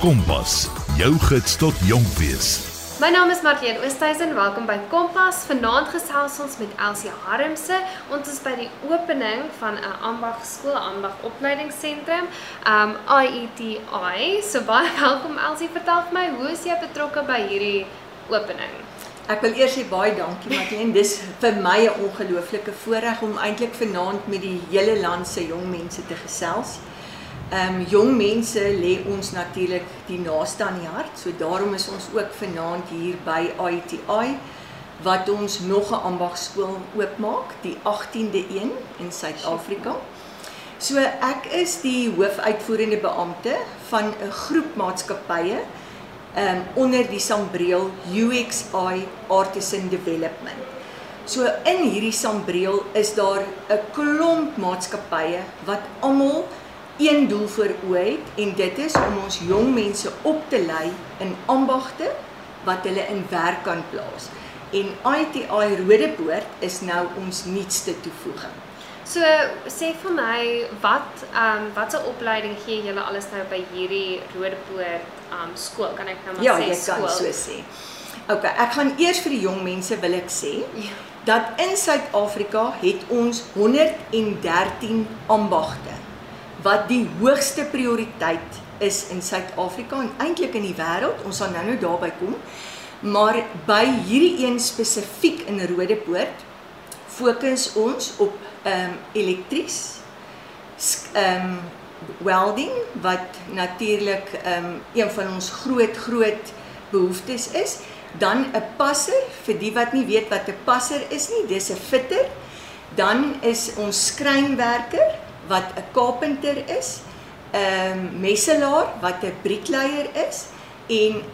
Kompas, jou gids tot jonk wees. My naam is Marlene Oosthuizen. Welkom by Kompas. Vanaand gesels ons met Elsie Harmse. Ons is by die opening van 'n ambag skool, ambag opleidingsentrum, um IETI. So baie welkom Elsie. Vertel vir my, hoe is jy betrokke by hierdie opening? Ek wil eers sê baie dankie Marlene. Dis vir my 'n ongelooflike voorreg om eintlik vanaand met die hele land se jong mense te gesels. Ehm um, jong mense lê ons natuurlik die naaste aan die hart. So daarom is ons ook vanaand hier by ITI wat ons nog 'n ambagskool oopmaak, die 18de een in Suid-Afrika. So ek is die hoofuitvoerende beampte van 'n groep maatskappye ehm um, onder die Sambreel UXI Artisan Development. So in hierdie Sambreel is daar 'n klomp maatskappye wat almal een doel voor oë het en dit is om ons jong mense op te lei in ambagte wat hulle in werk kan plaas. En ITI Rodepoort is nou ons nuutste toevoeging. So sê vir my wat ehm um, watse opleiding gee julle alles nou by hierdie Rodepoort ehm um, skool? Kan ek nou maar ja, sê skool? Ja, jy kan so sê. OK, ek gaan eers vir die jong mense wil ek sê ja. dat in Suid-Afrika het ons 113 ambagte wat die hoogste prioriteit is in Suid-Afrika en eintlik in die wêreld. Ons sal nou-nou daarby kom. Maar by hierdie een spesifiek in Rodepoort fokus ons op ehm um, elektries ehm um, welding wat natuurlik ehm um, een van ons groot groot behoeftes is. Dan 'n passer vir die wat nie weet wat 'n passer is nie, dis 'n fitter. Dan is ons skrynwerker wat 'n carpenter is, 'n um, messelaar wat 'n briekleier is en 'n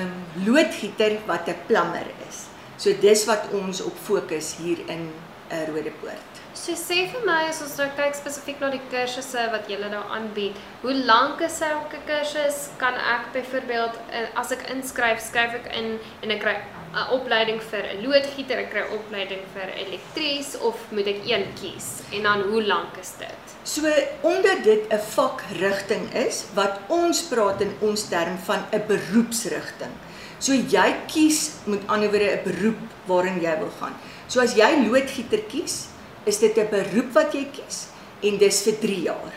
um, loodgieter wat 'n plammer is. So dis wat ons op fokus hier in uh, Rodepoort. So sê vir my as ons nou kyk spesifiek na die kursusse wat julle nou aanbied, hoe lank is elke kursus? Kan ek byvoorbeeld eh, as ek inskryf, skryf ek in en ek kry 'n opleiding vir 'n loodgieter, ek kry opleiding vir elektries of moet ek een kies? En dan hoe lank is dit? So omdat dit 'n vakrigting is wat ons praat in ons term van 'n beroepsrigting. So jy kies met ander woorde 'n beroep waarin jy wil gaan. So as jy loodgieter kies, is dit 'n beroep wat jy kies en dis vir 3 jaar.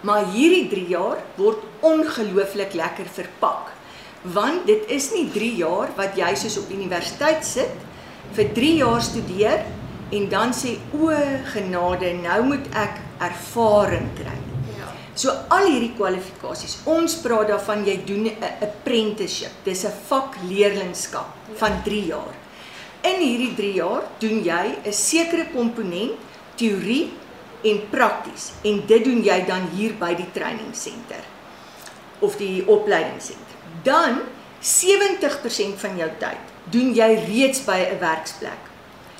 Maar hierdie 3 jaar word ongelooflik lekker verpak want dit is nie 3 jaar wat jy soos op universiteit sit vir 3 jaar studeer en dan sê o genade nou moet ek ervaring kry. Ja. So al hierdie kwalifikasies. Ons praat daarvan jy doen 'n apprenticeship. Dis 'n vakleerlingskap ja. van 3 jaar. In hierdie 3 jaar doen jy 'n sekere komponent teorie en prakties en dit doen jy dan hier by die training center of die opleidingsentrum dan 70% van jou tyd doen jy reeds by 'n werksplek.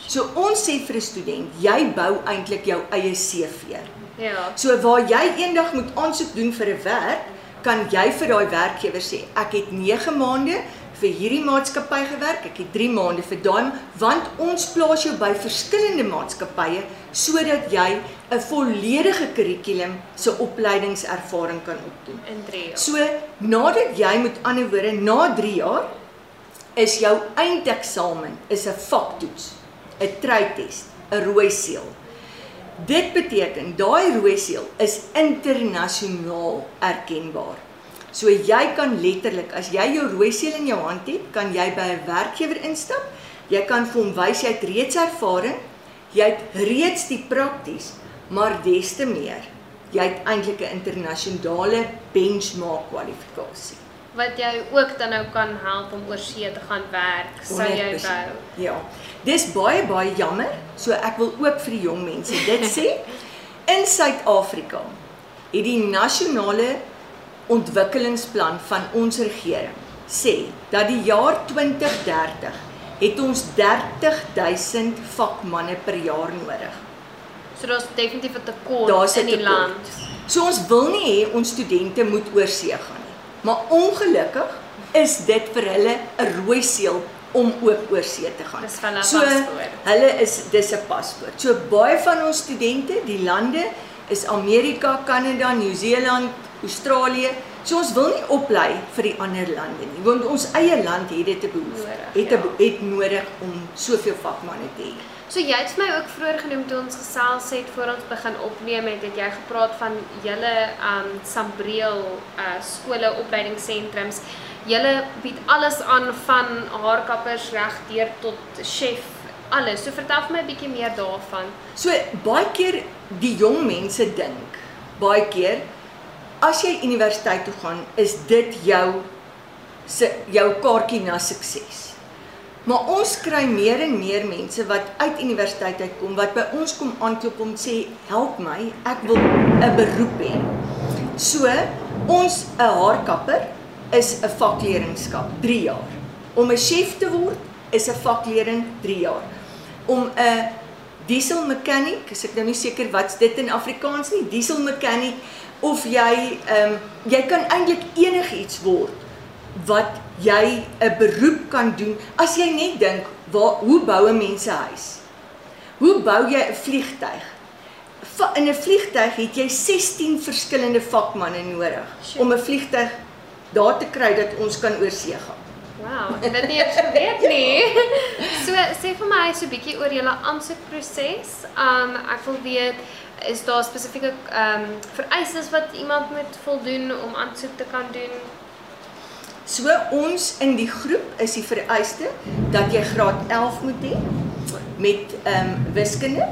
So ons sê vir 'n student, jy bou eintlik jou eie CV. Ja. So waar jy eendag moet aansoek doen vir 'n werk, kan jy vir daai werkgewer sê, ek het 9 maande vir hierdie maatskappy gewerk. Ek het 3 maande vir daai want ons plaas jou by verskillende maatskappye sodat jy 'n volledige kurrikulum se opleidingservaring kan opdoen in 3 jaar. So nadat jy met ander woorde na 3 jaar is jou eindeksamen is 'n vaktoets, 'n treites, 'n rooi seël. Dit beteken daai rooi seël is internasionaal erkenbaar. So jy kan letterlik as jy jou rooi seël in jou hand het, kan jy by 'n werkgewer instap. Jy kan vir hom wys jy het reeds ervaring. Jy het reeds die prakties, maar des te meer, jy het eintlik 'n internasionale benchmark kwalifikasie wat jy ook dan nou kan help om oor see te gaan werk, sou jy wou. Ja. Dis baie baie jammer. So ek wil ook vir die jong mense dit sê. In Suid-Afrika het die nasionale ontwikkelingsplan van ons regering sê dat die jaar 2030 het ons 30000 vakmanne per jaar nodig. So daar's definitief 'n tekort in die tekort. land. So ons wil nie hê ons studente moet oorsee gaan nie. Maar ongelukkig is dit vir hulle 'n rooi seël om ook oorsee te gaan. Dis van 'n so, paspoort. Hulle is dis 'n paspoort. So baie van ons studente, die lande is Amerika, Kanada, Nieu-Seeland, Australië, So ons wil nie oplei vir die ander lande nie, want ons eie land het dit te behoef. Nodig, Het ja. 'n be- het nodig om soveel vakmanne te hê. So jy het vir my ook vroeër genoem toe ons gesels het voor ons begin opneem het, het jy gepraat van julle um Sambreel uh skole opleidingssentrums. Julle bied alles aan van haarkappers reg deur tot chef, alles. So vertel vir my 'n bietjie meer daarvan. So baie keer die jong mense dink, baie keer as jy universiteit toe gaan, is dit jou se jou kaartjie na sukses. Maar ons kry meer en meer mense wat uit universiteit uitkom wat by ons kom aanklop om sê help my, ek wil 'n beroep hê. So ons 'n haarkapper is 'n vakleerlingskap 3 jaar. Om 'n chef te word is 'n vakleerling 3 jaar. Om 'n diesel mechanic, is ek nou nie seker wat's dit in Afrikaans nie, diesel mechanic of jy ehm um, jy kan eintlik enigiets word wat jy 'n beroep kan doen as jy net dink waar hoe bou 'n mens 'n huis? Hoe bou jy 'n vliegtyg? In 'n vliegtyg het jy 16 verskillende vakmanne nodig Sjoe. om 'n vliegtyg daar te kry dat ons kan oorsee gaan. Wow, ek het nie eens geweet nie. So sê vir my so 'n bietjie oor julle aansoekproses. Um ek wil weet is daar spesifieke um vereistes wat iemand moet voldoen om aansoek te kan doen? So ons in die groep is die vereiste dat jy graad 11 moet hê met ehm um, wiskunde.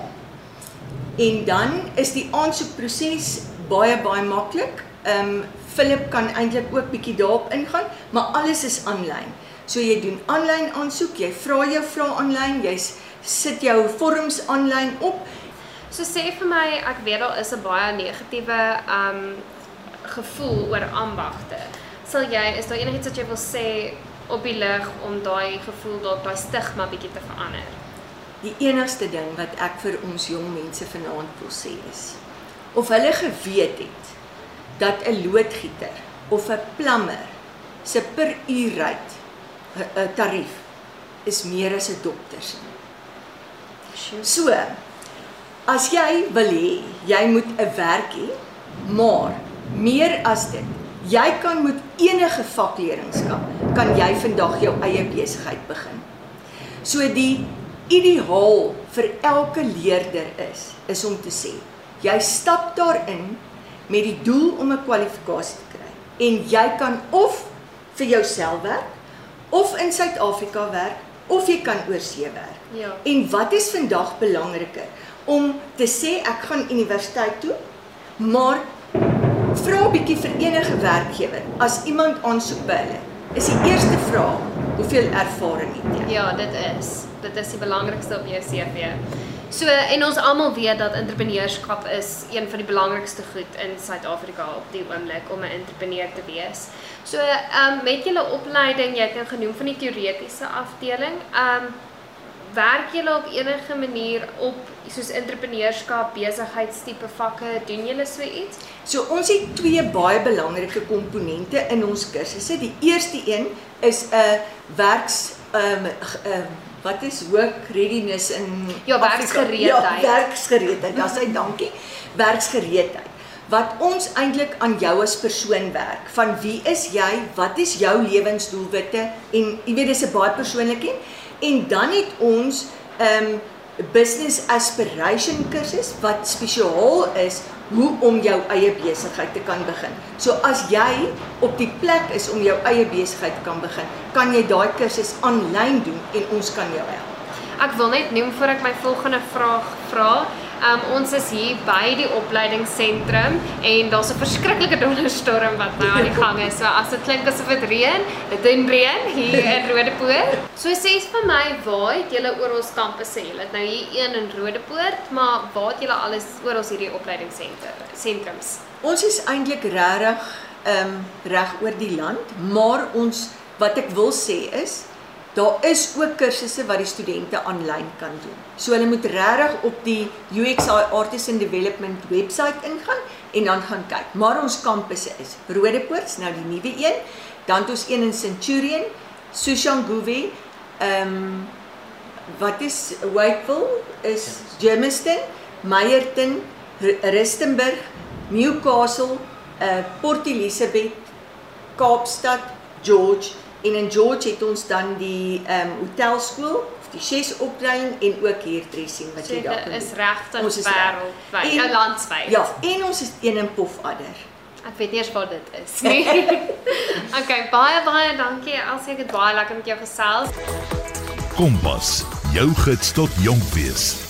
En dan is die aansoekproses baie baie maklik. Ehm um, Philip kan eintlik ook bietjie daarop ingaan, maar alles is aanlyn. So jy doen aanlyn aansoek, jy vra jou vrae aanlyn, jy sit jou vorms aanlyn op. So sê vir my, ek weet daar is 'n baie negatiewe um gevoel oor ambagte. Sal jy is daar enigiets wat jy wil sê op die lig om daai gevoel dalk daai stigma bietjie te verander? Die enigste ding wat ek vir ons jong mense vanaand wil sê is of hulle geweet het dat 'n loodgieter of 'n plammer se per uurryt 'n tarief is meer as 'n dokter se. So, as jy wil hê jy moet 'n werk hê, maar meer as dit, jy kan met enige vakleerlingskap kan jy vandag jou eie besigheid begin. So die ideaal vir elke leerder is is om te sê, jy stap daarin met die doel om 'n kwalifikasie te kry en jy kan of vir jouself werk of in Suid-Afrika werk of jy kan oorsee werk. Ja. En wat is vandag belangriker? Om te sê ek gaan universiteit toe, maar vra 'n bietjie vir enige werkgewer as iemand aansoek by hulle. Is die eerste vraag, hoeveel ervaring het jy? Ja, dit is. Dit is die belangrikste op jou CV. So en ons almal weet dat entrepreneurskap is een van die belangrikste goed in Suid-Afrika op die oomblik om 'n entrepreneur te wees. So ehm um, met julle opleiding, jy het nou genoem van die teoretiese afdeling, ehm um, werk julle op enige manier op soos entrepreneurskap, besigheidstipe vakke, doen julle so iets? So ons het twee baie belangrike komponente in ons kursusse. Die eerste een is 'n werks ehm um, uh, wat is work readiness in Ja, werksgereedheid. Ja, werksgereedheid. Dis hy, dankie. Werksgereedheid. Wat ons eintlik aan jou as persoon werk. Van wie is jy? Wat is jou lewensdoelwitte? En jy weet dis 'n baie persoonlike een. En dan het ons ehm um, business aspiration kursus wat spesiaal is hoe om jou eie besigheid te kan begin. So as jy op die plek is om jou eie besigheid te kan begin, kan jy daai kursus aanlyn doen en ons kan jou help. Ek wil net noem voor ek my volgende vraag vra. Um ons is hier by die opleidingsentrum en daar's 'n verskriklike donderstorm wat nou aan die gang is. So as dit klink asof dit reën, dit doen reën hier in Rodepoort. So sê vir my, waar het julle oor ons kampusse? Julle het nou hier een in Rodepoort, maar waar het julle alles oor ons hierdie opleidingsentrum sentrums? Ons is eintlik regtig ehm um, reg oor die land, maar ons wat ek wil sê is daar is ook kursusse wat die studente aanlyn kan doen. So hulle moet regtig op die UXI Artisan Development webwerf ingaan en dan gaan kyk. Maar ons kampusse is Rodepoort, nou die nuwe een, dan het ons een in Centurion, Soshanguve, ehm um, wat is Wakeville is Germiston, Meyerton, Rustenburg, Newcastle, uh Port Elizabeth Kaapstad, George en in George het ons dan die ehm um, hotelskool of die SES opleiding en ook hairdressing wat So jy daar dit kan doen. regtig Ons is reg. wêreldwyd, ja, landwyd. Ja, en ons is een in Pofadder. Ek weet nie eens wat dit is nie. okay, baie baie dankie. Elsie, ek het baie lekker met jou gesels. Kompas, jou gids tot jonk wees.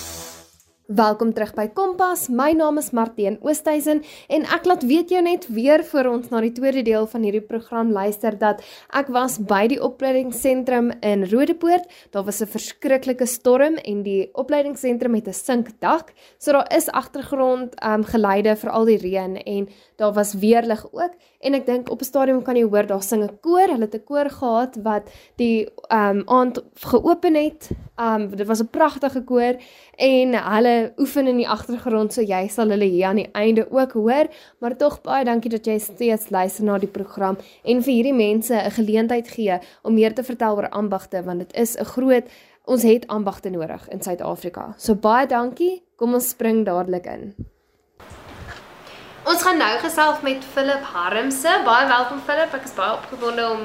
Welkom terug by Kompas. My naam is Martien Oosthuizen en ek laat weet jou net weer voor ons na die tweede deel van hierdie program luister dat ek was by die opleidingsentrum in Rodepoort. Daar was 'n verskriklike storm en die opleidingsentrum het 'n sinkdak. So daar is agtergrond ehm um, geluide vir al die reën en daar was weerlig ook en ek dink op 'n stadium kan jy hoor daar sing 'n koor. Hulle het 'n koor gehad wat die ehm um, aand geopen het. Ehm um, dit was 'n pragtige koor en hulle oefen in die agtergrond so jy sal hulle hier aan die einde ook hoor. Maar tog baie dankie dat jy steeds luister na die program en vir hierdie mense 'n geleentheid gee om meer te vertel oor ambagte want dit is 'n groot ons het ambagte nodig in Suid-Afrika. So baie dankie kom ons spring dadelik in Ons gaan nou gesels met Philip Harmse. Baie welkom Philip. Ek is baie opgewonde om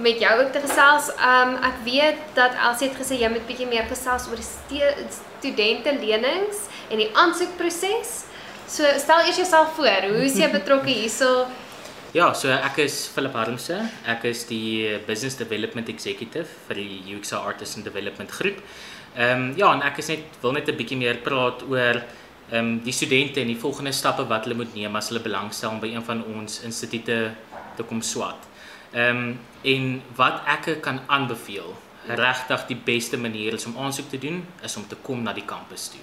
met jou ook te gesels. Um ek weet dat Elsie het gesê jy moet bietjie meer gesels oor die studente lenings en die aansoekproses. So stel eers jouself voor. Hoe is jy betrokke hierso? Ja, so ek is Philip Harmse. Ek is die Business Development Executive vir die UXA Artists and Development groep. Ehm um, ja, en ek is net wil net 'n bietjie meer praat oor ehm um, die studente en die volgende stappe wat hulle moet neem as hulle belangstel om by een van ons instituie te kom swat. Ehm um, en wat ek kan aanbeveel, regtig die beste manier is om aansoek te doen is om te kom na die kampus toe.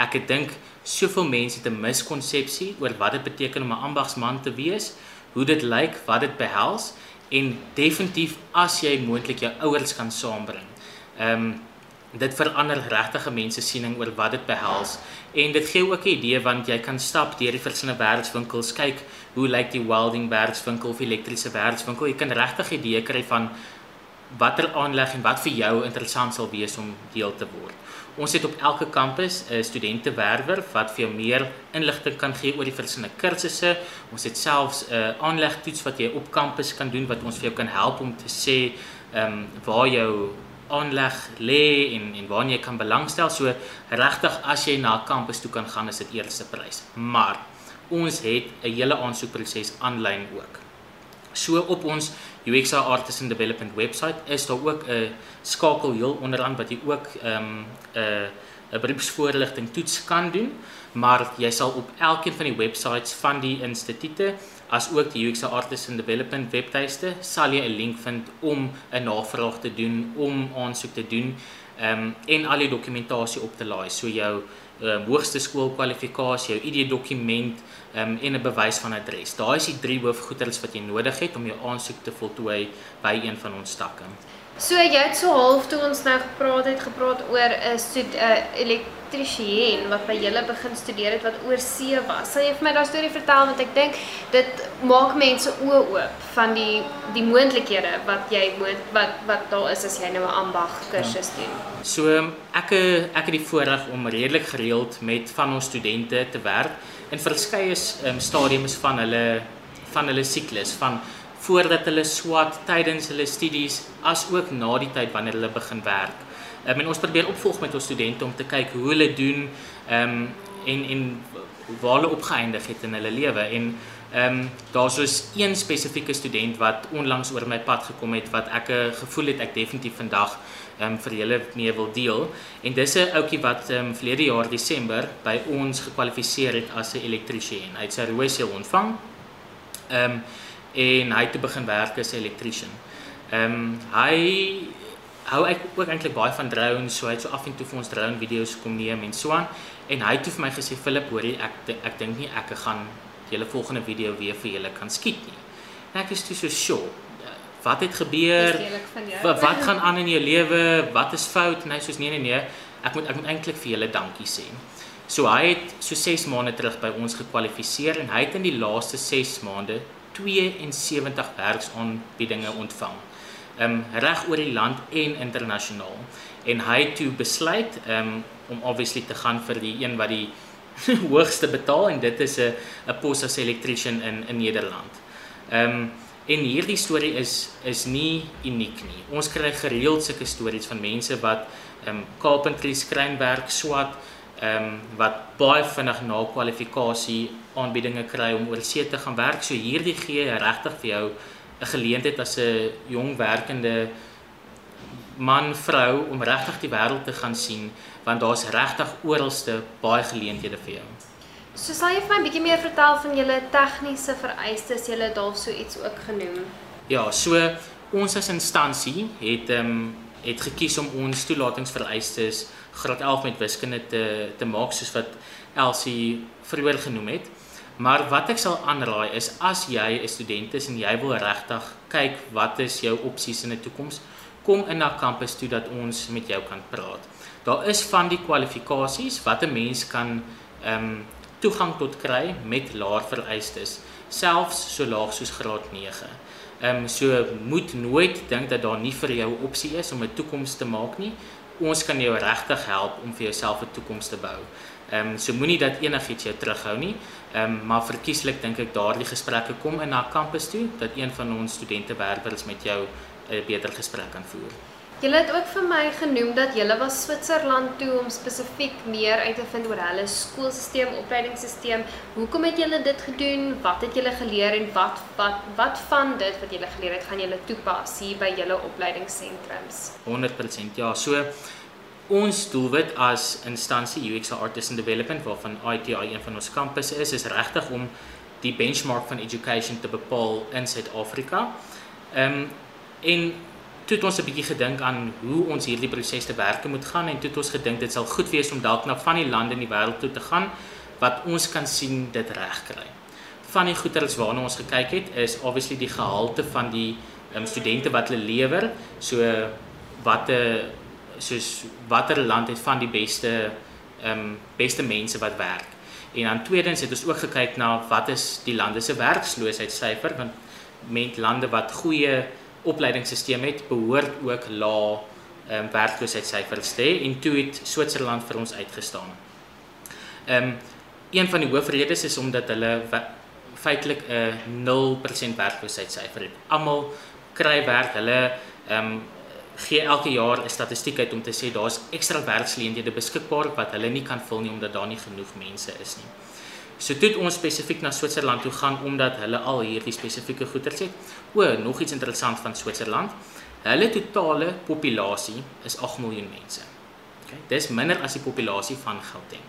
Ek het dink soveel mense het 'n miskonsepsie oor wat dit beteken om 'n ambagsman te wees, hoe dit lyk, wat dit behels en definitief as jy moontlik jou ouers kan saambring. Ehm um, dit verander regtig mense siening oor wat dit behels en dit gee ook 'n idee want jy kan stap deur die verskillende werkswinkels kyk hoe lyk die welding werkswinkel of elektriese werkswinkel jy kan regtig 'n idee kry van watter aanleg en wat vir jou interessant sal wees om deel te word. Ons het op elke kampus 'n studentewerwer wat vir jou meer inligting kan gee oor die verskillende kursusse. Ons het selfs 'n aanlegtoets wat jy op kampus kan doen wat ons vir jou kan help om te sê ehm um, waar jou aanleg lê en en waar jy kan belangstel. So regtig as jy na 'n kampus toe kan gaan is dit eerste prys. Maar ons het 'n hele aansoekproses aanlyn ook. So op ons UXA Artists and Development website is daar ook 'n skakel heel onderaan wat jy ook ehm um, 'n 'n beroepsvoorligting toets kan doen, maar jy sal op elkeen van die websites van die instituie as ook die UXA Artists and Development webtuiste sal jy 'n link vind om 'n navraag te doen, om aansoek te doen ehm um, en al die dokumentasie op te laai. So jou um, hoogste skoolkwalifikasie, jou ID-dokument um, en 'n bewys van adres. Daai is die drie hoofgoeders wat jy nodig het om jou aansoek te voltooi by een van ons takke. So jy het so half toe ons nou gepraat het, gepraat oor 'n stud 'n elektriesien wat by julle begin studeer het wat oor see was. Sal jy vir my daai storie vertel want ek dink dit maak mense oë oop van die die moontlikhede wat jy moet wat wat daar is as jy nou 'n ambag kursus doen. So ek ek het die voorreg om redelik gereeld met van ons studente te werk in verskeie um, stadiums van hulle van hulle siklus van voordat hulle swat tydens hulle studies as ook na die tyd wanneer hulle begin werk. Um, en ons probeer opvolg met ons studente om te kyk hoe hulle doen ehm um, en en waar hulle opgeëindig het in hulle lewe en ehm um, daar's soos een spesifieke student wat onlangs oor my pad gekom het wat ek 'n gevoel het ek definitief vandag ehm um, vir julle mee wil deel en dis 'n ouetjie wat ehm um, verlede jaar Desember by ons gekwalifiseer het as 'n elektriesien. Hy het sy rooi seël ontvang. Ehm um, en hy het begin werk as 'n elektriesien. Ehm um, hy hou ek ook eintlik baie van drones, so hy het so af en toe vir ons drone video's kom neem en so aan. En hy het toe vir my gesê Philip, hoorie, ek ek dink nie ek gaan julle volgende video weer vir julle kan skiet nie. En ek is toe so sure. Wat het gebeur? Wat, wat gaan aan in jou lewe? Wat is fout? En hy sê nee nee nee, ek moet ek moet eintlik vir julle dankie sê. So hy het so 6 maande terug by ons gekwalifiseer en hy het in die laaste 6 maande 72 werksaanbiedinge ontvang. Um reg oor die land en internasionaal. En hy het toe besluit um om obviously te gaan vir die een wat die hoogste betaal en dit is 'n 'n pos as electrician in in Nederland. Um En hierdie storie is is nie uniek nie. Ons kry gereeld sulke stories van mense wat ehm um, carpentry skrynwerk swat ehm um, wat baie vinnig na kwalifikasie aanbiedinge kry om oor see te gaan werk. So hierdie gee regtig vir jou 'n geleentheid as 'n jong werkende man vrou om regtig die wêreld te gaan sien want daar's regtig oralste baie geleenthede vir jou. So sal jy vir my 'n bietjie meer vertel van julle tegniese vereistes, julle het dalk so iets ook genoem. Ja, so ons as instansie het ehm um, het gekies om ons toelatingsvereistes graad 11 met wiskunde te te maak soos wat Elsie vroeër genoem het. Maar wat ek sal aanraai is as jy 'n student is en jy wil regtig kyk wat is jou opsies in die toekoms, kom in na kampus toe dat ons met jou kan praat. Daar is van die kwalifikasies wat 'n mens kan ehm um, toegang tot kry met laer vereistes, selfs so laag soos graad 9. Ehm um, so moet nooit dink dat daar nie vir jou 'n opsie is om 'n toekoms te maak nie. Ons kan jou regtig help om vir jouself 'n toekoms te bou. Ehm um, so moenie dat enigiets jou terughou nie. Ehm um, maar verkieslik dink ek daardie gesprekke kom in na kampus toe dat een van ons studente werkers met jou 'n beter gesprek kan voer. Julle het ook vir my genoem dat julle was Switserland toe om spesifiek meer uit te vind oor hulle skoolstelsel, opleidingsstelsel. Hoekom het julle dit gedoen? Wat het julle geleer en wat wat wat van dit wat julle geleer het gaan julle toepas hier by julle opleidingssentrums? 100% ja. So ons doelwit as instansie UX Artists and Development waarvan ITI een van ons kampusse is, is regtig om die benchmark van education te bepaal in Suid-Afrika. Ehm um, en toe het ons 'n bietjie gedink aan hoe ons hierdie proses te werk moet gaan en toe het ons gedink dit sal goed wees om dalk na van die lande in die wêreld toe te gaan wat ons kan sien dit regkry. Van die goeders waarna ons gekyk het is obviously die gehalte van die um, studente wat hulle lewer, so watter soos watter land het van die beste ehm um, beste mense wat werk. En dan tweedens het ons ook gekyk na wat is die lande se werksloosheidssyfer want met lande wat goeie opleidingsstelsel het, behoort ook lae ehm um, werkloosheidssyfers te hê en toe het Switserland vir ons uitgestaan. Ehm um, een van die hoofredes is omdat hulle feitelik 'n 0% werkloosheidssyfer het. Almal kry werk, hulle ehm um, gee elke jaar 'n statistiek uit om te sê daar's ekstra werksleenthede beskikbaar wat hulle nie kan vul nie omdat daar nie genoeg mense is nie. So toe het ons spesifiek na Switserland toe gaan omdat hulle al hierdie spesifieke goeder het. O, nog iets interessant van Switserland. Hulle totale populasie is 8 miljoen mense. OK, dis minder as die populasie van Gauteng.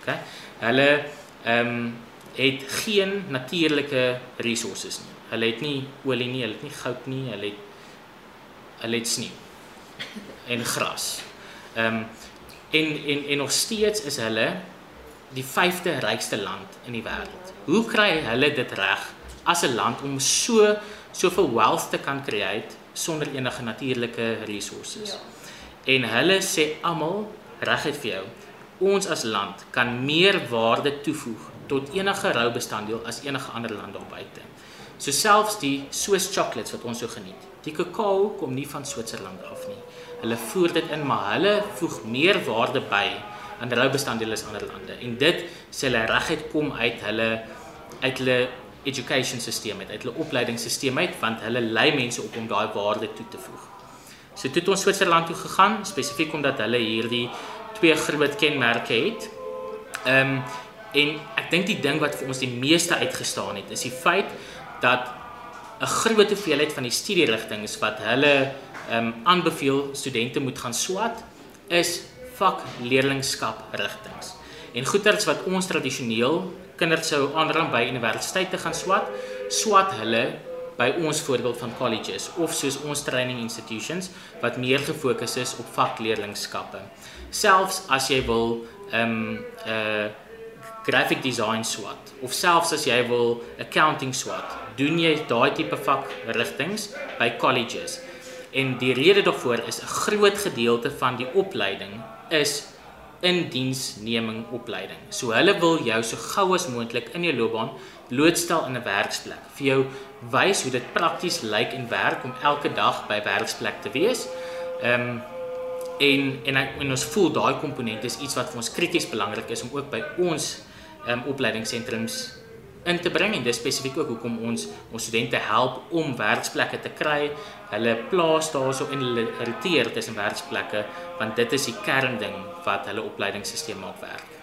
OK. Hulle ehm um, het geen natuurlike hulpbronne nie. Hulle het nie olie nie, hulle het nie goud nie, hulle het het sneeu en gras. Ehm um, en en en nog steeds is hulle die 5de rykste land in die wêreld. Hoe kry hulle dit reg as 'n land om so soveel wealth te kan create sonder enige natuurlike hulpbronne? Ja. En hulle sê almal reguit vir jou, ons as land kan meer waarde toevoeg tot enige rou bestanddeel as enige ander land daar buite. So selfs die Swiss chocolates wat ons so geniet. Die kakao kom nie van Switserland af nie. Hulle voer dit in, maar hulle voeg meer waarde by aan rou bestanddele is ander lande en dit sê hulle reguit kom uit hulle uit hulle education stelsel uit, uit hulle opleidingsstelsel uit want hulle lei mense op om daai waarde toe te voeg. So toe het ons Switserland toe gegaan spesifiek omdat hulle hierdie twee groot kenmerke het. Ehm um, en ek dink die ding wat vir ons die meeste uitgestaan het is die feit dat 'n groot hoeveelheid van die studierigtinge wat hulle ehm um, aanbeveel studente moet gaan swat is vak leerlingskap rigtings. En goeters wat ons tradisioneel kinders sou aanraai by universiteite gaan swat, swat hulle by ons voorbeeld van colleges of soos ons training institutions wat meer gefokus is op vakleerlingskappe. Selfs as jy wil ehm um, 'n uh, graphic design swat of selfs as jy wil accounting swat, doen jy daai tipe vakrigtings by colleges. En die rede daarvoor is 'n groot gedeelte van die opleiding is indiensneming opleiding. So hulle wil jou so gou as moontlik in jou loopbaan blootstel in 'n werksplek. Vir jou wys hoe dit prakties lyk en werk om elke dag by werksplek te wees. Ehm um, en en en ons voel daai komponent is iets wat vir ons krities belangrik is om ook by ons um, opleidingssentrums in te bring en dis spesifiek ook hoekom ons ons studente help om werksplekke te kry. Hulle plaas daarso en hulle roteer tussen werksplekke want dit is die kernding wat hulle opleidingsstelsel maak werk.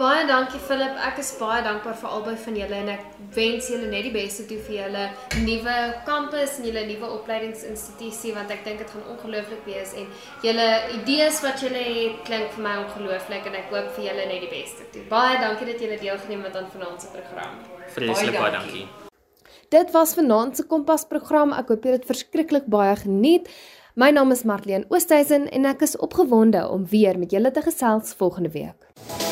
Baie dankie Philip. Ek is baie dankbaar vir albei van julle en ek wens julle net die beste toe vir julle nuwe kampus en julle nuwe opleidingsinstitusie want ek dink dit gaan ongelooflik wees en julle idees wat julle het klink vir my ongelooflik en ek hoop vir julle net die beste toe. Baie dankie dat julle deelgeneem het aan vanaand se program. Vreeslik baie dankie. Dit was vanaand se Kompas program. Ek hoop jy het dit verskriklik baie geniet. My naam is Marlene Oosthuizen en ek is opgewonde om weer met julle te gesels volgende week.